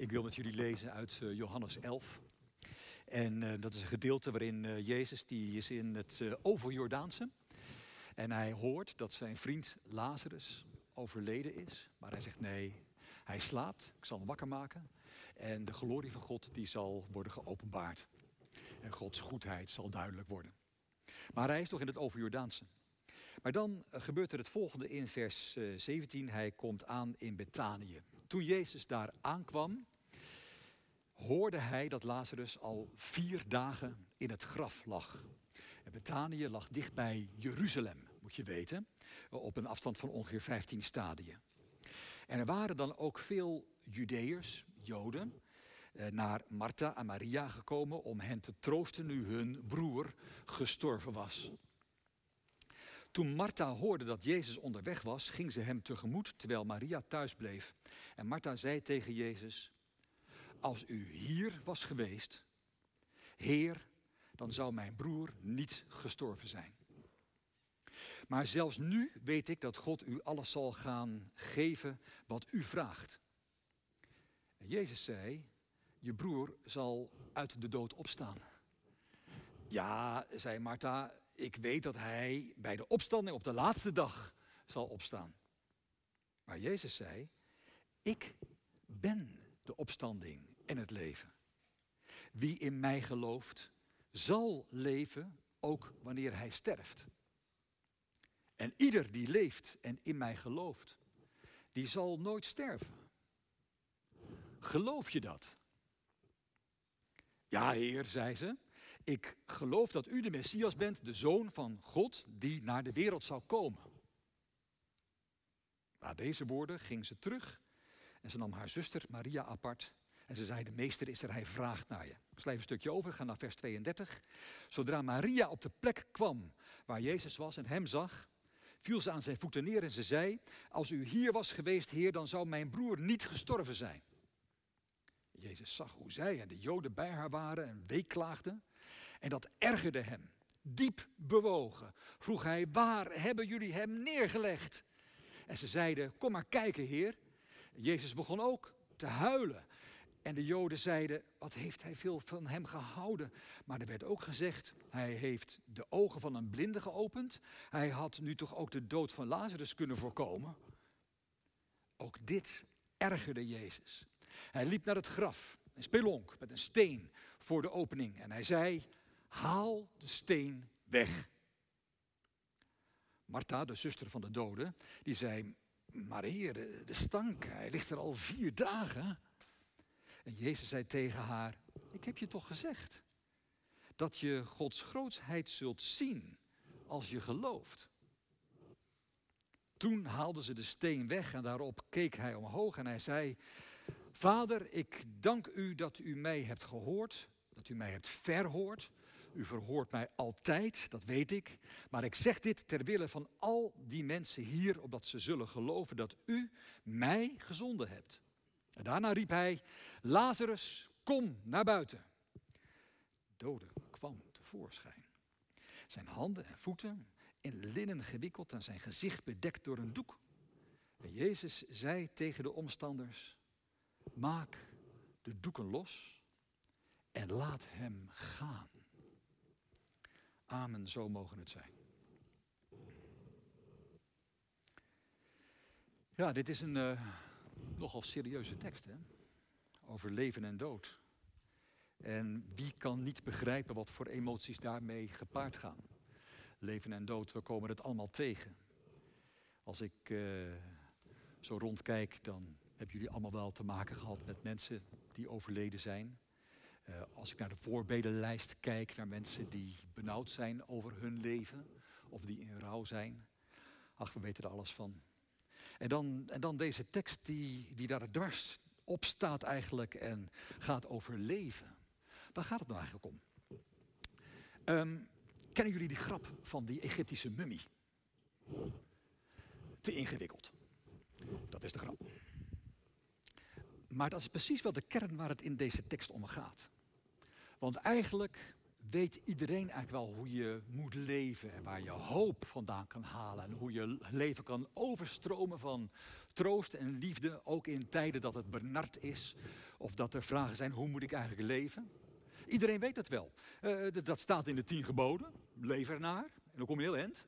Ik wil met jullie lezen uit eh, Johannes 11. En uh, dat is een gedeelte waarin uh, Jezus, die is in het overjordaanse. En hij hoort dat zijn vriend Lazarus overleden is. Maar hij zegt nee, hij slaapt, ik zal hem wakker maken. En de glorie van God die zal worden geopenbaard. En Gods goedheid zal duidelijk worden. Maar hij is nog in het overjordaanse. Maar dan gebeurt er het volgende in vers 17. Hij komt aan in Betanië. Toen Jezus daar aankwam, hoorde hij dat Lazarus al vier dagen in het graf lag. En Betanië lag dicht bij Jeruzalem, moet je weten, op een afstand van ongeveer 15 stadia. En er waren dan ook veel Judeërs, Joden, eh, naar Martha en Maria gekomen om hen te troosten nu hun broer gestorven was. Toen Martha hoorde dat Jezus onderweg was, ging ze hem tegemoet terwijl Maria thuis bleef. En Martha zei tegen Jezus: Als u hier was geweest, Heer, dan zou mijn broer niet gestorven zijn. Maar zelfs nu weet ik dat God u alles zal gaan geven wat u vraagt. En Jezus zei: Je broer zal uit de dood opstaan. Ja, zei Martha, ik weet dat hij bij de opstanding op de laatste dag zal opstaan. Maar Jezus zei, ik ben de opstanding en het leven. Wie in mij gelooft, zal leven ook wanneer hij sterft. En ieder die leeft en in mij gelooft, die zal nooit sterven. Geloof je dat? Ja, Heer, zei ze. Ik geloof dat u de Messias bent, de zoon van God, die naar de wereld zal komen. Na deze woorden ging ze terug en ze nam haar zuster Maria apart. En ze zei, de meester is er, hij vraagt naar je. Ik sla een stukje over, ga naar vers 32. Zodra Maria op de plek kwam waar Jezus was en hem zag, viel ze aan zijn voeten neer en ze zei, als u hier was geweest, heer, dan zou mijn broer niet gestorven zijn. Jezus zag hoe zij en de Joden bij haar waren en weeklaagden. En dat ergerde hem. Diep bewogen vroeg hij, waar hebben jullie hem neergelegd? En ze zeiden, kom maar kijken, heer. Jezus begon ook te huilen. En de Joden zeiden, wat heeft hij veel van hem gehouden? Maar er werd ook gezegd, hij heeft de ogen van een blinde geopend. Hij had nu toch ook de dood van Lazarus kunnen voorkomen. Ook dit ergerde Jezus. Hij liep naar het graf, een spelonk met een steen voor de opening. En hij zei, haal de steen weg. Martha, de zuster van de doden, die zei, maar heer, de stank, hij ligt er al vier dagen. En Jezus zei tegen haar, ik heb je toch gezegd dat je Gods grootsheid zult zien als je gelooft. Toen haalden ze de steen weg en daarop keek hij omhoog en hij zei, Vader, ik dank u dat u mij hebt gehoord, dat u mij hebt verhoord. U verhoort mij altijd, dat weet ik. Maar ik zeg dit ter wille van al die mensen hier, opdat ze zullen geloven dat u mij gezonden hebt. En daarna riep hij, Lazarus, kom naar buiten. De dode kwam tevoorschijn. Zijn handen en voeten in linnen gewikkeld en zijn gezicht bedekt door een doek. En Jezus zei tegen de omstanders, maak de doeken los en laat hem gaan. Amen, zo mogen het zijn. Ja, dit is een uh, nogal serieuze tekst, hè? Over leven en dood. En wie kan niet begrijpen wat voor emoties daarmee gepaard gaan? Leven en dood, we komen het allemaal tegen. Als ik uh, zo rondkijk, dan hebben jullie allemaal wel te maken gehad met mensen die overleden zijn. Uh, als ik naar de voorbeeldenlijst kijk, naar mensen die benauwd zijn over hun leven of die in rouw zijn. Ach, we weten er alles van. En dan, en dan deze tekst die, die daar dwars op staat eigenlijk en gaat over leven. Waar gaat het nou eigenlijk om? Um, kennen jullie die grap van die Egyptische mummie? Te ingewikkeld. Dat is de grap. Maar dat is precies wel de kern waar het in deze tekst om gaat. Want eigenlijk weet iedereen eigenlijk wel hoe je moet leven en waar je hoop vandaan kan halen en hoe je leven kan overstromen van troost en liefde, ook in tijden dat het benard is of dat er vragen zijn hoe moet ik eigenlijk leven. Iedereen weet het wel. Uh, dat staat in de tien geboden. Leef ernaar. En dan kom je heel eind.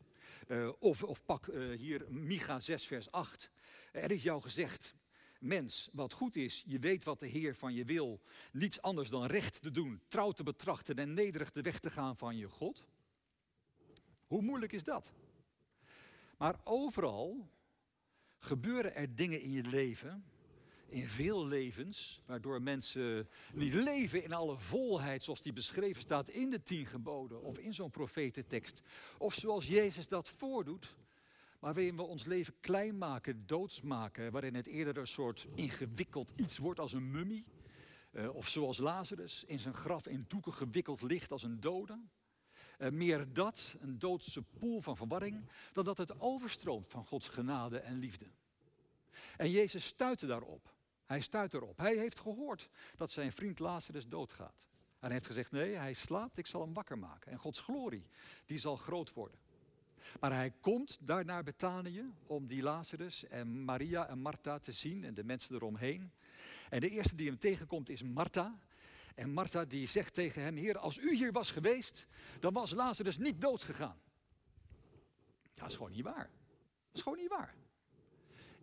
Uh, of, of pak uh, hier Micha 6 vers 8. Er is jou gezegd, mens, wat goed is, je weet wat de Heer van je wil. Niets anders dan recht te doen, trouw te betrachten en nederig de weg te gaan van je God. Hoe moeilijk is dat? Maar overal gebeuren er dingen in je leven, in veel levens, waardoor mensen niet leven in alle volheid zoals die beschreven staat in de tien geboden of in zo'n profetentekst. Of zoals Jezus dat voordoet, waarin we ons leven klein maken, doodsmaken, waarin het eerder een soort ingewikkeld iets wordt als een mummie. Uh, of zoals Lazarus in zijn graf in doeken gewikkeld ligt als een dode. Uh, meer dat, een doodse poel van verwarring, dan dat het overstroomt van Gods genade en liefde. En Jezus stuitte daarop. Hij stuit erop. Hij heeft gehoord dat zijn vriend Lazarus doodgaat. En hij heeft gezegd, nee, hij slaapt, ik zal hem wakker maken. En Gods glorie, die zal groot worden. Maar hij komt daar naar Betanië om die Lazarus en Maria en Martha te zien en de mensen eromheen. En de eerste die hem tegenkomt is Martha. En Martha die zegt tegen hem, Heer, als u hier was geweest, dan was Lazarus niet dood gegaan. Dat is gewoon niet waar. Dat is gewoon niet waar.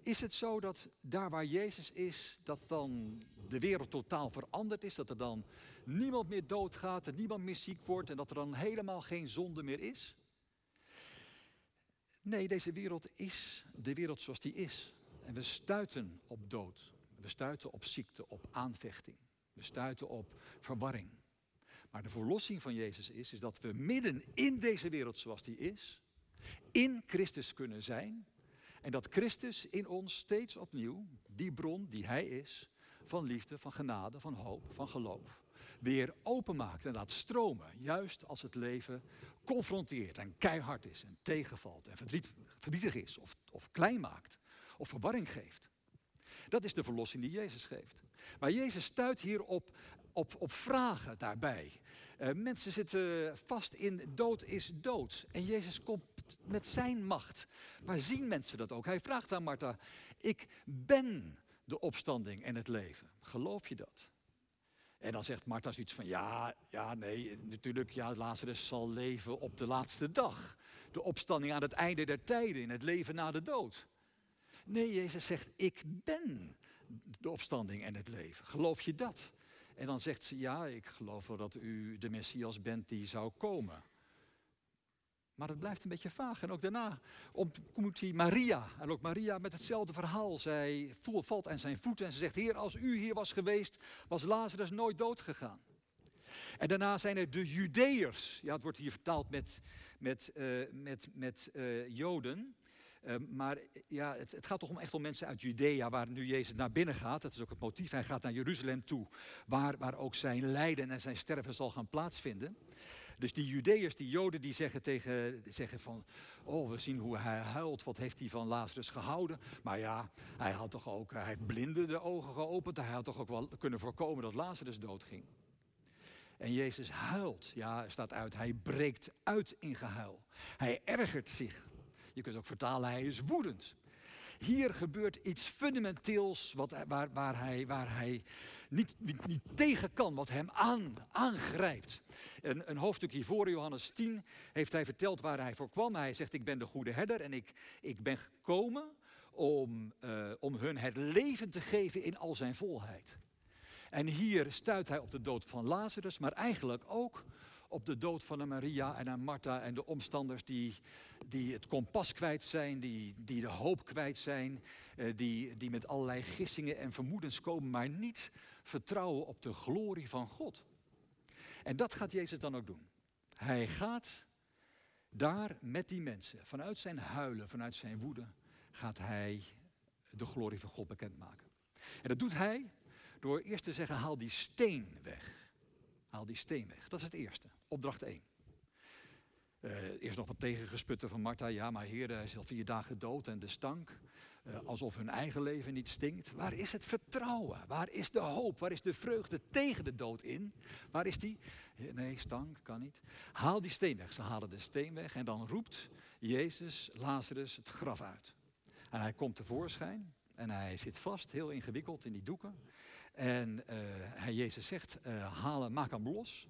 Is het zo dat daar waar Jezus is, dat dan de wereld totaal veranderd is? Dat er dan niemand meer doodgaat en niemand meer ziek wordt en dat er dan helemaal geen zonde meer is? Nee, deze wereld is de wereld zoals die is. En we stuiten op dood. We stuiten op ziekte, op aanvechting. We stuiten op verwarring. Maar de verlossing van Jezus is, is dat we midden in deze wereld zoals die is, in Christus kunnen zijn. En dat Christus in ons steeds opnieuw, die bron die Hij is, van liefde, van genade, van hoop, van geloof, weer openmaakt en laat stromen. Juist als het leven confronteert en keihard is en tegenvalt en verdriet, verdrietig is of, of klein maakt of verwarring geeft. Dat is de verlossing die Jezus geeft. Maar Jezus stuit hier op, op, op vragen daarbij. Uh, mensen zitten vast in dood is dood. En Jezus komt met zijn macht. Maar zien mensen dat ook? Hij vraagt aan Martha, ik ben de opstanding en het leven. Geloof je dat? En dan zegt Martha zoiets van, ja, ja, nee, natuurlijk, ja, Lazarus zal leven op de laatste dag. De opstanding aan het einde der tijden, in het leven na de dood. Nee, Jezus zegt, ik ben de opstanding en het leven. Geloof je dat? En dan zegt ze, ja, ik geloof wel dat u de Messias bent die zou komen. Maar het blijft een beetje vaag. En ook daarna ontmoet hij Maria. En ook Maria met hetzelfde verhaal. Zij valt aan zijn voeten en ze zegt, Heer, als u hier was geweest, was Lazarus nooit dood gegaan. En daarna zijn er de Judeërs. Ja, het wordt hier vertaald met, met, uh, met, met uh, Joden. Uh, maar ja, het, het, gaat toch om echt om mensen uit Judea, waar nu Jezus naar binnen gaat. Dat is ook het motief. Hij gaat naar Jeruzalem toe, waar, waar ook zijn lijden en zijn sterven zal gaan plaatsvinden. Dus die Judeërs, die Joden, die zeggen, tegen, zeggen van... oh, we zien hoe hij huilt, wat heeft hij van Lazarus gehouden. Maar ja, hij had toch ook, hij heeft de ogen geopend. Hij had toch ook wel kunnen voorkomen dat Lazarus doodging. En Jezus huilt, ja, staat uit, hij breekt uit in gehuil. Hij ergert zich. Je kunt ook vertalen, hij is woedend. Hier gebeurt iets fundamenteels wat, waar, waar, hij, waar hij niet, niet, tegen kan, wat hem aan, aangrijpt. Een, een hoofdstuk hiervoor, Johannes 10, heeft hij verteld waar hij voor kwam. Hij zegt, ik ben de goede herder en ik, ik ben gekomen om, uh, om hun het leven te geven in al zijn volheid. En hier stuit hij op de dood van Lazarus, maar eigenlijk ook op de dood van Maria en aan Martha en de omstanders die, die het kompas kwijt zijn, die, die de hoop kwijt zijn, eh, die, die met allerlei gissingen en vermoedens komen, maar niet vertrouwen op de glorie van God. En dat gaat Jezus dan ook doen. Hij gaat daar met die mensen, vanuit zijn huilen, vanuit zijn woede, gaat hij de glorie van God bekendmaken. En dat doet hij door eerst te zeggen, haal die steen weg. Haal die steen weg. Dat is het eerste. Opdracht 1. Uh, eerst nog wat tegengesputten van Martha. Ja, maar heer, hij is al vier dagen dood en de stank. eh, alsof hun eigen leven niet stinkt. Waar is het vertrouwen? Waar is de hoop? Waar is de vreugde tegen de dood in? Waar is die? Nee, stank, kan niet. Haal die steen weg. Ze halen de steen weg en dan roept Jezus Lazarus het graf uit. En hij komt tevoorschijn en hij zit vast, heel ingewikkeld in die doeken. En hij, Jezus zegt, haal, maak hem los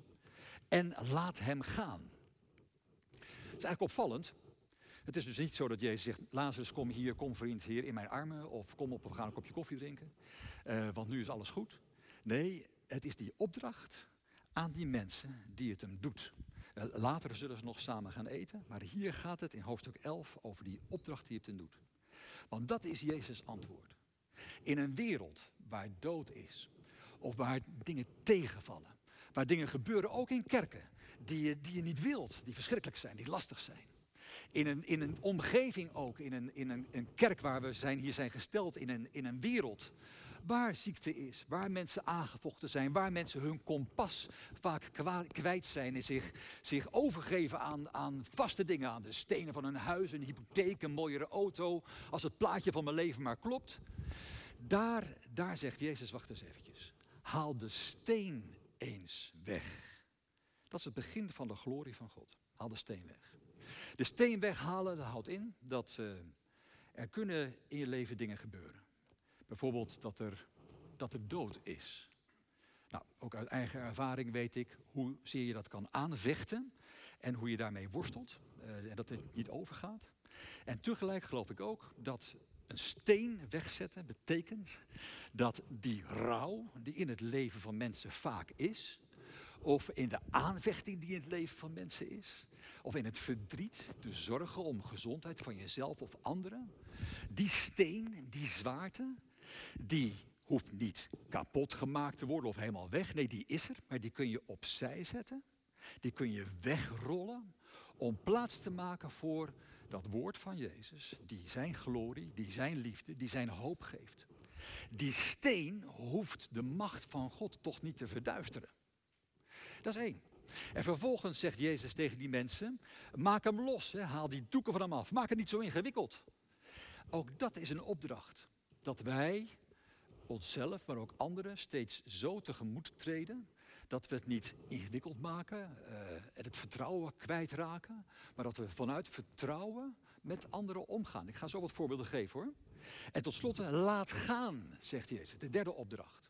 en laat hem gaan. Is eigenlijk opvallend. Het is dus niet zo dat Jezus zegt, Lazarus kom hier, kom vriend hier in mijn armen. Of kom op, we gaan een kopje koffie drinken. Uh, want nu is alles goed. Nee, het is die opdracht aan die mensen die het hem doet. Later zullen ze nog samen gaan eten. Maar hier gaat het in hoofdstuk 11 over die opdracht die het hem doet. Want dat is Jezus' antwoord. In een wereld waar dood is, of waar dingen tegenvallen, waar dingen gebeuren, ook in kerken, die je, die je niet wilt, die verschrikkelijk zijn, die lastig zijn. In een, in een omgeving ook, in, een, in een, een kerk waar we zijn, hier zijn gesteld, in een, in een wereld waar ziekte is, waar mensen aangevochten zijn, waar mensen hun kompas vaak kwijt zijn en zich, zich overgeven aan, aan vaste dingen, aan de stenen van hun huis, een hypotheek, een mooiere auto, als het plaatje van mijn leven maar klopt. Daar, daar zegt Jezus, wacht eens eventjes, haal de steen eens weg. Dat is het begin van de glorie van God. Haal de steen weg. De steen weghalen, dat houdt in dat uh, er kunnen in je leven dingen gebeuren. Bijvoorbeeld dat er, dat er dood is. Nou, ook uit eigen ervaring weet ik hoe zeer je dat kan aanvechten en hoe je daarmee worstelt uh, en dat het niet overgaat. En tegelijk geloof ik ook dat een steen wegzetten betekent dat die rouw die in het leven van mensen vaak is, of in de aanvechting die in het leven van mensen is, of in het verdriet, de zorgen om gezondheid van jezelf of anderen, die steen, die zwaarte, die hoeft niet kapot gemaakt te worden of helemaal weg. Nee, die is er, maar die kun je opzij zetten. Die kun je wegrollen om plaats te maken voor dat woord van Jezus, die zijn glorie, die zijn liefde, die zijn hoop geeft. Die steen hoeft de macht van God toch niet te verduisteren. Dat is één. En vervolgens zegt Jezus tegen die mensen: maak hem los, hè, haal die doeken van hem af, maak het niet zo ingewikkeld. Ook dat is een opdracht. Dat wij onszelf, maar ook anderen steeds zo tegemoet treden dat we het niet ingewikkeld maken uh, en het vertrouwen kwijtraken, maar dat we vanuit vertrouwen met anderen omgaan. Ik ga zo wat voorbeelden geven hoor. En tot slot, laat gaan, zegt Jezus, de derde opdracht.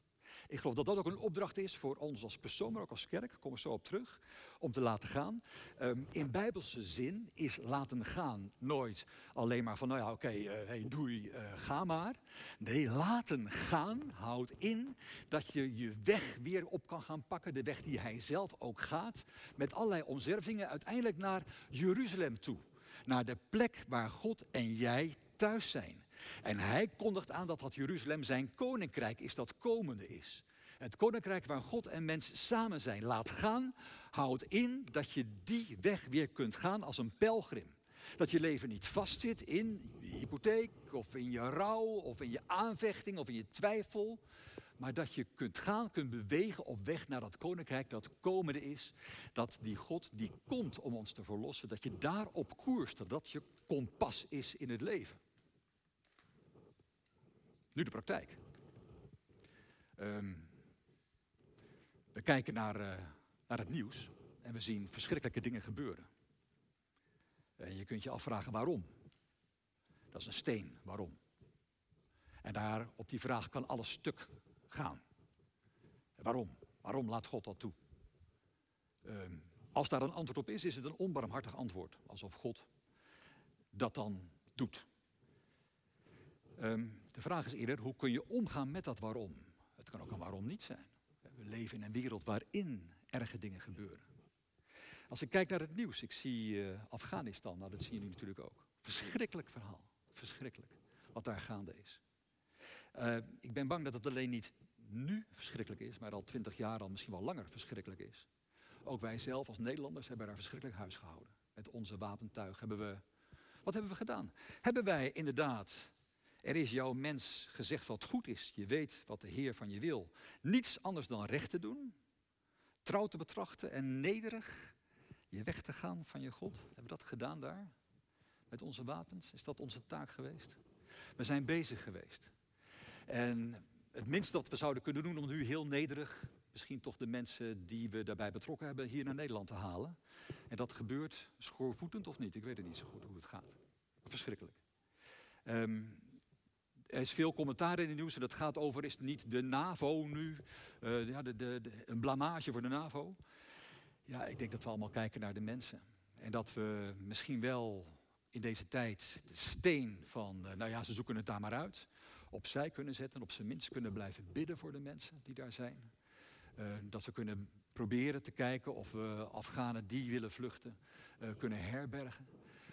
Ik geloof dat dat ook een opdracht is voor ons als persoon, maar ook als kerk. Kom ik zo op terug. Om te laten gaan. Um, in bijbelse zin is laten gaan nooit alleen maar van, nou ja, oké, okay, uh, hey, doei, uh, ga maar. Nee, laten gaan houdt in dat je je weg weer op kan gaan pakken. De weg die hij zelf ook gaat. Met allerlei omzervingen uiteindelijk naar Jeruzalem toe. Naar de plek waar God en jij thuis zijn. En hij kondigt aan dat dat Jeruzalem zijn koninkrijk is, dat komende is. Het koninkrijk waar God en mens samen zijn. Laat gaan, houdt in dat je die weg weer kunt gaan als een pelgrim. Dat je leven niet vastzit in je hypotheek of in je rouw of in je aanvechting of in je twijfel. Maar dat je kunt gaan, kunt bewegen op weg naar dat koninkrijk dat komende is. Dat die God die komt om ons te verlossen, dat je daarop koerst. Dat dat je kompas is in het leven. Nu de praktijk. Um, we kijken naar, uh, naar het nieuws en we zien verschrikkelijke dingen gebeuren. En je kunt je afvragen waarom. Dat is een steen, waarom? En daar op die vraag kan alles stuk gaan. Waarom? Waarom laat God dat toe? Um, als daar een antwoord op is, is het een onbarmhartig antwoord. Alsof God dat dan doet. Um, de vraag is eerder, hoe kun je omgaan met dat waarom? Het kan ook een waarom niet zijn. We leven in een wereld waarin erge dingen gebeuren. Als ik kijk naar het nieuws, ik zie uh, Afghanistan, nou dat zien jullie natuurlijk ook. Verschrikkelijk verhaal, verschrikkelijk wat daar gaande is. Uh, ik ben bang dat het alleen niet nu verschrikkelijk is, maar al twintig jaar al misschien wel langer verschrikkelijk is. Ook wij zelf als Nederlanders hebben daar verschrikkelijk huis gehouden. Met onze wapentuig hebben we. Wat hebben we gedaan? Hebben wij inderdaad er is jouw mens gezegd wat goed is. Je weet wat de Heer van je wil. Niets anders dan recht te doen, trouw te betrachten en nederig je weg te gaan van je God. Hebben we dat gedaan daar? Met onze wapens? Is dat onze taak geweest? We zijn bezig geweest. En het minste dat we zouden kunnen doen om nu heel nederig, misschien toch de mensen die we daarbij betrokken hebben, hier naar Nederland te halen. En dat gebeurt schoorvoetend of niet, ik weet het niet zo goed hoe het gaat. Verschrikkelijk. Ehm, er is veel commentaar in het nieuws en dat gaat over, is niet de NAVO nu uh, ja, de, de, een blamage voor de NAVO? Ja, ik denk dat we allemaal kijken naar de mensen. En dat we misschien wel in deze tijd de steen van, uh, nou ja, ze zoeken het daar maar uit, opzij kunnen zetten. Op zijn minst kunnen blijven bidden voor de mensen die daar zijn. Uh, dat we kunnen proberen te kijken of we Afghanen die willen vluchten kunnen herbergen.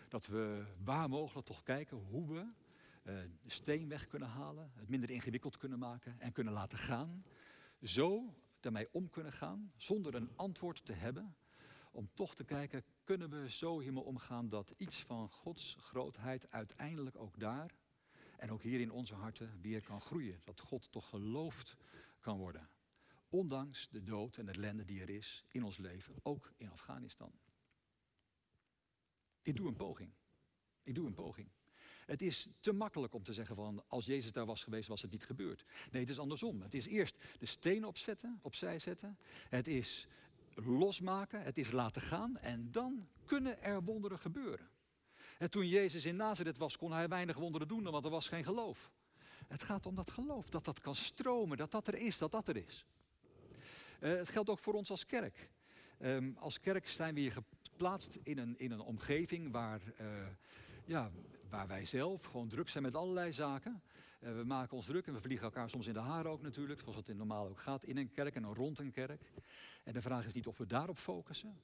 Dat we waar mogelijk toch kijken hoe we steen weg kunnen halen, het minder ingewikkeld kunnen maken en kunnen laten gaan. Zo daarmee om kunnen gaan zonder een antwoord te hebben. Om toch te kijken, kunnen we zo hiermee omgaan dat iets van Gods grootheid uiteindelijk ook daar en ook hier in onze harten weer kan groeien. Dat God toch geloofd kan worden. Ondanks de dood en de ellende die er is in ons leven, ook in Afghanistan. Ik doe een poging. Ik doe een poging. Het is te makkelijk om te zeggen van als Jezus daar was geweest, was het niet gebeurd. Nee, het is andersom. Het is eerst de steen opzetten, opzij zetten. Het is losmaken, het is laten gaan en dan kunnen er wonderen gebeuren. En toen Jezus in Nazareth was, kon hij weinig wonderen doen, want er was geen geloof. Het gaat om dat geloof, dat dat kan stromen, dat dat er is, dat dat er is. Uh, het geldt ook voor ons als kerk. Um, als kerk zijn we hier geplaatst in een, in een omgeving waar, uh, ja, waar wij zelf gewoon druk zijn met allerlei zaken. Uh, we maken ons druk en we vliegen elkaar soms in de haren ook natuurlijk, zoals het in normaal ook gaat, in een kerk en rond een kerk. En de vraag is niet of we daarop focussen,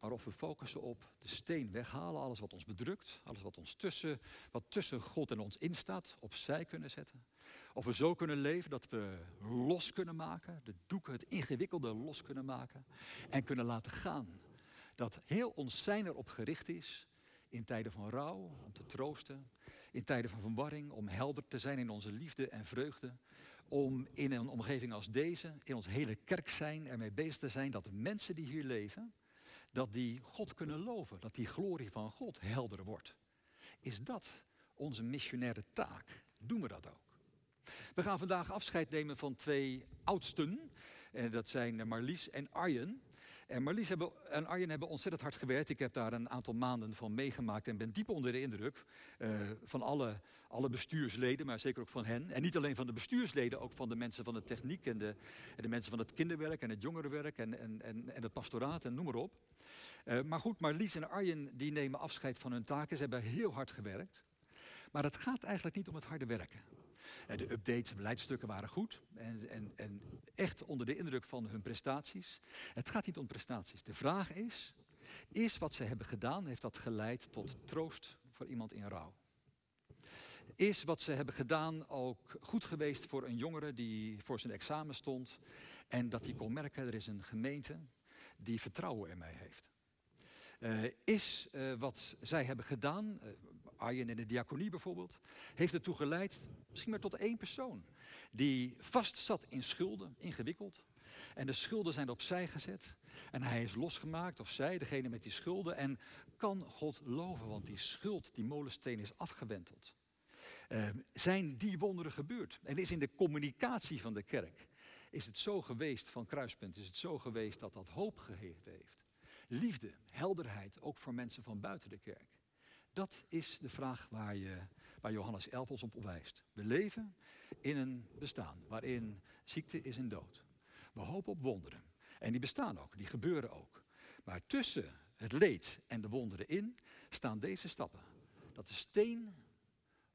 maar of we focussen op de steen weghalen, alles wat ons bedrukt, alles wat, ons tussen, wat tussen God en ons instaat, opzij kunnen zetten. Of we zo kunnen leven dat we los kunnen maken, de doeken, het ingewikkelde los kunnen maken en kunnen laten gaan. Dat heel ons zijn erop gericht is in tijden van rouw, om te troosten, in tijden van verwarring, om helder te zijn in onze liefde en vreugde, om in een omgeving als deze, in ons hele kerk zijn, ermee bezig te zijn dat de mensen die hier leven, dat die God kunnen loven, dat die glorie van God helder wordt. Is dat onze missionaire taak? Doen we dat ook? We gaan vandaag afscheid nemen van twee oudsten. En dat zijn Marlies en Arjen. En Marlies en Arjen hebben ontzettend hard gewerkt. Ik heb daar een aantal maanden van meegemaakt en ben diep onder de indruk uh, van alle, alle bestuursleden, maar zeker ook van hen. En niet alleen van de bestuursleden, ook van de mensen van de techniek en de, en de mensen van het kinderwerk en het jongerenwerk en, en, en, en het pastoraat en noem maar op. Uh, maar goed, Marlies en Arjen die nemen afscheid van hun taken. Ze hebben heel hard gewerkt. Maar het gaat eigenlijk niet om het harde werken. De updates en beleidsstukken waren goed en, en, en echt onder de indruk van hun prestaties. Het gaat niet om prestaties. De vraag is, is wat ze hebben gedaan, heeft dat geleid tot troost voor iemand in rouw? Is wat ze hebben gedaan ook goed geweest voor een jongere die voor zijn examen stond en dat hij kon merken, er is een gemeente die vertrouwen in mij heeft? Uh, is uh, wat zij hebben gedaan, uh, Arjen in de diaconie bijvoorbeeld, heeft ertoe geleid, misschien maar tot één persoon, die vast zat in schulden, ingewikkeld. En de schulden zijn opzij gezet. En hij is losgemaakt, of zij, degene met die schulden. En kan God loven, want die schuld, die molensteen is afgewenteld. Uh, zijn die wonderen gebeurd? En is in de communicatie van de kerk, is het zo geweest van Kruispunt, is het zo geweest dat dat hoop gegeven heeft. Liefde, helderheid, ook voor mensen van buiten de kerk. Dat is de vraag waar, je, waar Johannes 11 ons op wijst. We leven in een bestaan waarin ziekte is en dood. We hopen op wonderen. En die bestaan ook, die gebeuren ook. Maar tussen het leed en de wonderen in staan deze stappen. Dat de steen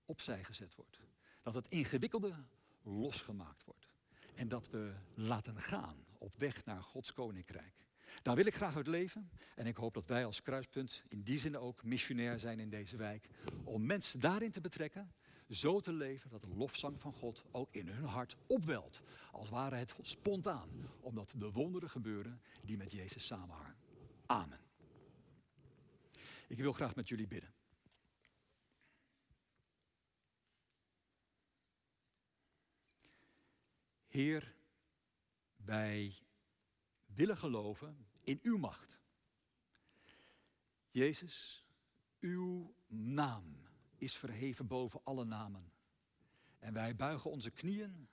opzij gezet wordt. Dat het ingewikkelde losgemaakt wordt. En dat we laten gaan op weg naar Gods koninkrijk. Daar wil ik graag uit leven. En ik hoop dat wij als kruispunt in die zin ook missionair zijn in deze wijk. Om mensen daarin te betrekken. Zo te leven dat de lofzang van God ook in hun hart opwelt. Als ware het spontaan. Omdat de wonderen gebeuren die met Jezus samenhangen. Amen. Ik wil graag met jullie bidden. Heer, wij willen geloven in uw macht. Jezus, uw naam is verheven boven alle namen. En wij buigen onze knieën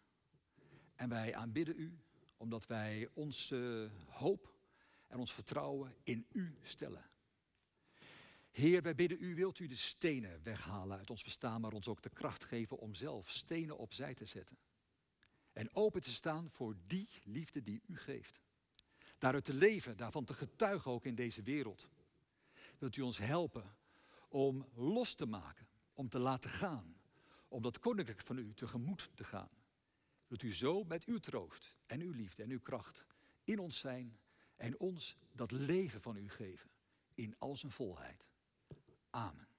en wij aanbidden u, omdat wij onze hoop en ons vertrouwen in u stellen. Heer, wij bidden u, wilt u de stenen weghalen uit ons bestaan, maar ons ook de kracht geven om zelf stenen opzij te zetten. En open te staan voor die liefde die u geeft. Daaruit te leven, daarvan te getuigen ook in deze wereld. Wilt u ons helpen om los te maken, om te laten gaan, om dat koninkrijk van u tegemoet te gaan. Wilt u zo met uw troost en uw liefde en uw kracht in ons zijn en ons dat leven van u geven in al zijn volheid. Amen.